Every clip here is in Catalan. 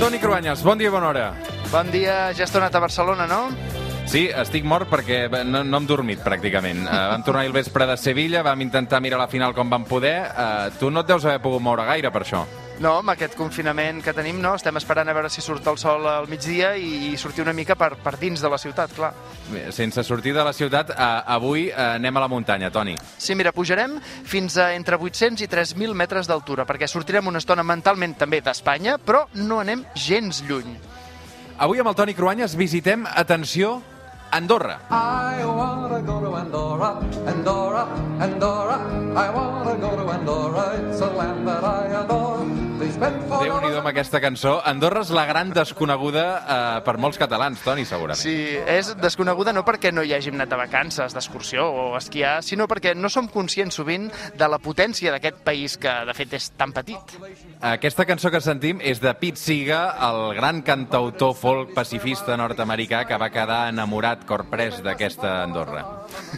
Toni Cruanyes, bon dia i bona hora. Bon dia, ja has tornat a Barcelona, no? Sí, estic mort perquè no, no hem dormit, pràcticament. Uh, vam tornar el vespre de Sevilla, vam intentar mirar la final com vam poder. Uh, tu no et deus haver pogut moure gaire per això. No, amb aquest confinament que tenim, no, estem esperant a veure si surt el sol al migdia i, i sortir una mica per, per dins de la ciutat, clar. Bé, Sense sortir de la ciutat, uh, avui uh, anem a la muntanya, Toni. Sí, mira, pujarem fins a entre 800 i 3.000 metres d'altura, perquè sortirem una estona mentalment també d'Espanya, però no anem gens lluny. Avui amb el Toni Cruanyes visitem, atenció, Andorra. I wanna go to Andorra, Andorra, Andorra. I wanna go to Andorra. It's a land that I adore. Déu nhi amb aquesta cançó. Andorra és la gran desconeguda uh, per molts catalans, Toni, segurament. Sí, és desconeguda no perquè no hi hàgim anat de vacances, d'excursió o esquiar, sinó perquè no som conscients sovint de la potència d'aquest país que, de fet, és tan petit. Aquesta cançó que sentim és de Pete Siga, el gran cantautor folk pacifista nord-americà que va quedar enamorat, corprès d'aquesta Andorra.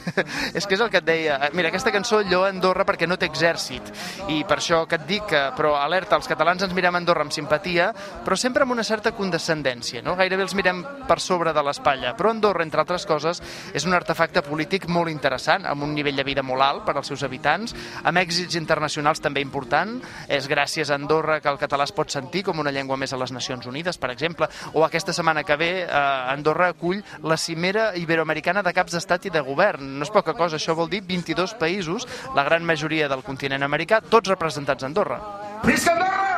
és que és el que et deia. Mira, aquesta cançó lloa Andorra perquè no té exèrcit. I per això que et dic que, però alerta, els catalans ens mirem Andorra amb simpatia, però sempre amb una certa condescendència, no? Gairebé els mirem per sobre de l'espatlla. Però Andorra, entre altres coses, és un artefacte polític molt interessant, amb un nivell de vida molt alt per als seus habitants, amb èxits internacionals també important. És gràcies a Andorra que el català es pot sentir com una llengua més a les Nacions Unides, per exemple, o aquesta setmana que ve eh, Andorra acull la cimera iberoamericana de caps d'estat i de govern. No és poca cosa, això vol dir 22 països, la gran majoria del continent americà, tots representats a Andorra. A-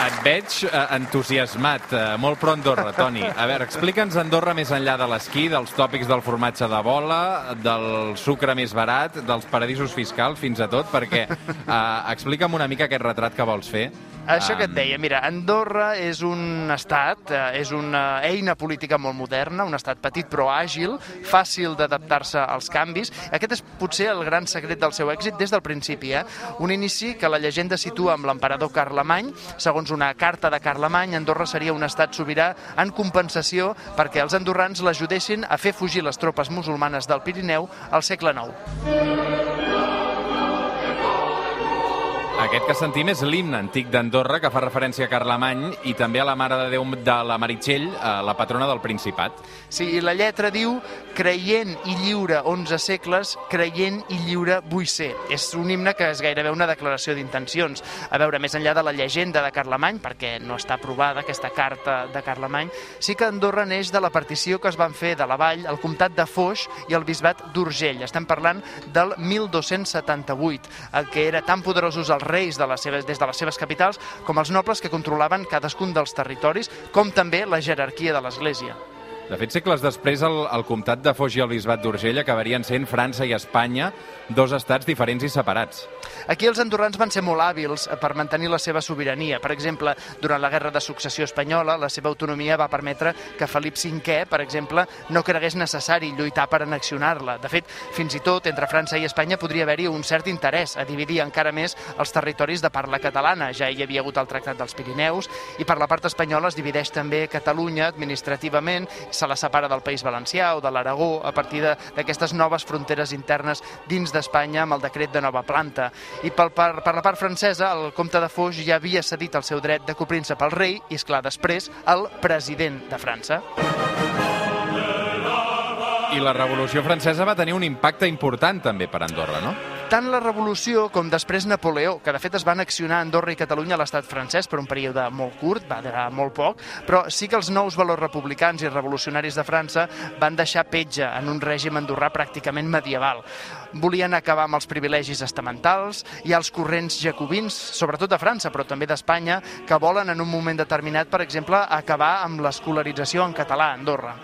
Et veig eh, entusiasmat, eh, molt pro Andorra, Toni. A veure, explica'ns Andorra més enllà de l'esquí, dels tòpics del formatge de bola, del sucre més barat, dels paradisos fiscals, fins a tot, perquè eh, explica'm una mica aquest retrat que vols fer. Això que et deia, mira, Andorra és un estat, eh, és una eina política molt moderna, un estat petit però àgil, fàcil d'adaptar-se als canvis. Aquest és potser el gran secret del seu èxit des del principi. Eh? Un inici que la llegenda situa amb l'emperador Carlemany. Segons una carta de Carlemany, Andorra seria un estat sobirà en compensació perquè els andorrans l'ajudessin a fer fugir les tropes musulmanes del Pirineu al segle IX. Aquest que sentim és l'himne antic d'Andorra, que fa referència a Carlemany i també a la Mare de Déu de la Meritxell, eh, la patrona del Principat. Sí, i la lletra diu creient i lliure 11 segles, creient i lliure vull ser. És un himne que és gairebé una declaració d'intencions. A veure, més enllà de la llegenda de Carlemany, perquè no està aprovada aquesta carta de Carlemany, sí que Andorra neix de la partició que es van fer de la vall, el comtat de Foix i el bisbat d'Urgell. Estem parlant del 1278, el que era tan poderosos els reis de les seves, des de les seves capitals com els nobles que controlaven cadascun dels territoris, com també la jerarquia de l'Església. De fet, segles després, el, el comtat de Foix i el bisbat d'Urgell acabarien sent França i Espanya, dos estats diferents i separats. Aquí els andorrans van ser molt hàbils per mantenir la seva sobirania. Per exemple, durant la Guerra de Successió Espanyola, la seva autonomia va permetre que Felip V, per exemple, no cregués necessari lluitar per annexionar-la. De fet, fins i tot, entre França i Espanya podria haver-hi un cert interès a dividir encara més els territoris de parla catalana. Ja hi havia hagut el Tractat dels Pirineus i per la part espanyola es divideix també Catalunya administrativament, se la separa del País Valencià o de l'Aragó a partir d'aquestes noves fronteres internes dins d'Espanya amb el decret de nova planta. I pel, per, per la part francesa, el comte de Foix ja havia cedit el seu dret de copríncep al rei i, és clar després, al president de França. I la Revolució Francesa va tenir un impacte important també per Andorra, no? Tant la Revolució com després Napoleó, que de fet es va annexionar Andorra i Catalunya a l'estat francès per un període molt curt, va durar molt poc, però sí que els nous valors republicans i revolucionaris de França van deixar petja en un règim andorrà pràcticament medieval. Volien acabar amb els privilegis estamentals, ha els corrents jacobins, sobretot de França, però també d'Espanya, que volen en un moment determinat, per exemple, acabar amb l'escolarització en català a Andorra.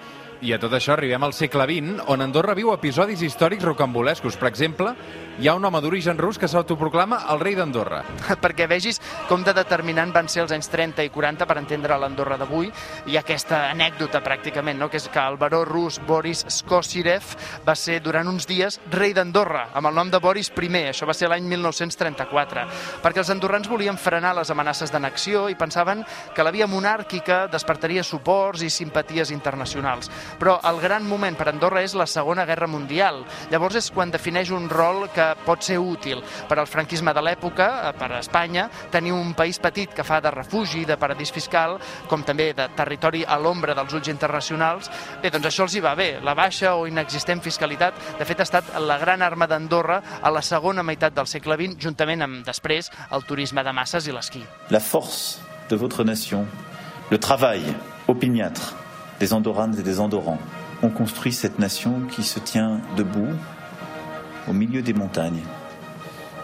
I a tot això arribem al segle XX, on Andorra viu episodis històrics rocambolescos. Per exemple, hi ha un home d'origen rus que s'autoproclama el rei d'Andorra. perquè vegis com de determinant van ser els anys 30 i 40 per entendre l'Andorra d'avui. Hi ha aquesta anècdota, pràcticament, no? que és que el baró rus Boris Skosirev va ser durant uns dies rei d'Andorra, amb el nom de Boris I. Això va ser l'any 1934, perquè els andorrans volien frenar les amenaces d'annexió i pensaven que la via monàrquica despertaria suports i simpaties internacionals. Però el gran moment per Andorra és la Segona Guerra Mundial. Llavors és quan defineix un rol que pot ser útil per al franquisme de l'època, eh, per a Espanya, tenir un país petit que fa de refugi, de paradís fiscal, com també de territori a l'ombra dels ulls internacionals. Bé, doncs això els hi va bé. La baixa o inexistent fiscalitat, de fet, ha estat la gran arma d'Andorra a la segona meitat del segle XX, juntament amb, després, el turisme de masses i l'esquí. La force de votre nation, le travail opiniâtre des Andorranes et des Andorrans ont construit cette nation qui se tient debout au milieu des montagnes.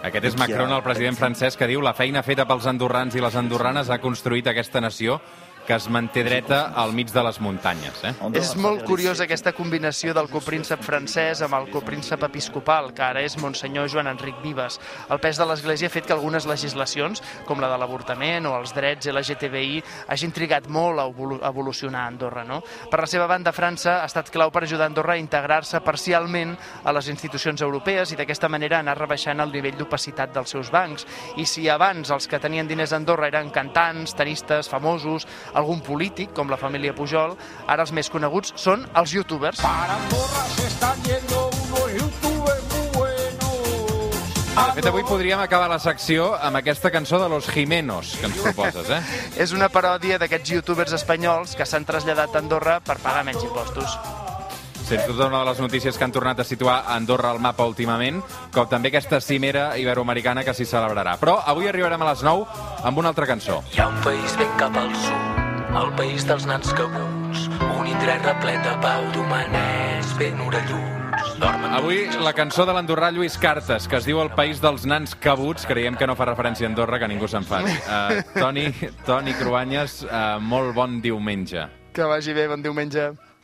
Aquest és Macron, el president francès, que diu la feina feta pels andorrans i les andorranes ha construït aquesta nació que es manté dreta al mig de les muntanyes. Eh? És molt curiós aquesta combinació del copríncep francès amb el copríncep episcopal, que ara és Monsenyor Joan Enric Vives. El pes de l'Església ha fet que algunes legislacions, com la de l'avortament o els drets LGTBI, hagin trigat molt a evolucionar a Andorra. No? Per la seva banda, França ha estat clau per ajudar Andorra a integrar-se parcialment a les institucions europees i d'aquesta manera anar rebaixant el nivell d'opacitat dels seus bancs. I si abans els que tenien diners a Andorra eren cantants, tenistes, famosos, algun polític, com la família Pujol, ara els més coneguts són els youtubers. Para Andorra se están yendo unos youtubers muy buenos. De fet, avui podríem acabar la secció amb aquesta cançó de Los Jimenos que ens proposes, eh? És una paròdia d'aquests youtubers espanyols que s'han traslladat a Andorra per pagar menys impostos. Sens dubte una de les notícies que han tornat a situar Andorra al mapa últimament, com també aquesta cimera iberoamericana que s'hi celebrarà. Però avui arribarem a les 9 amb una altra cançó. Hi ha un país ben cap al sud, el país dels nans cabuts, un indret replet de pau d'humanets ben orelluts. Dormen Avui la cançó de l'andorrà Lluís Cartes, que es diu El país dels nans cabuts, creiem que no fa referència a Andorra, que ningú se'n fa. Uh, Toni, Toni Cruanyes, uh, molt bon diumenge. Que vagi bé, bon diumenge.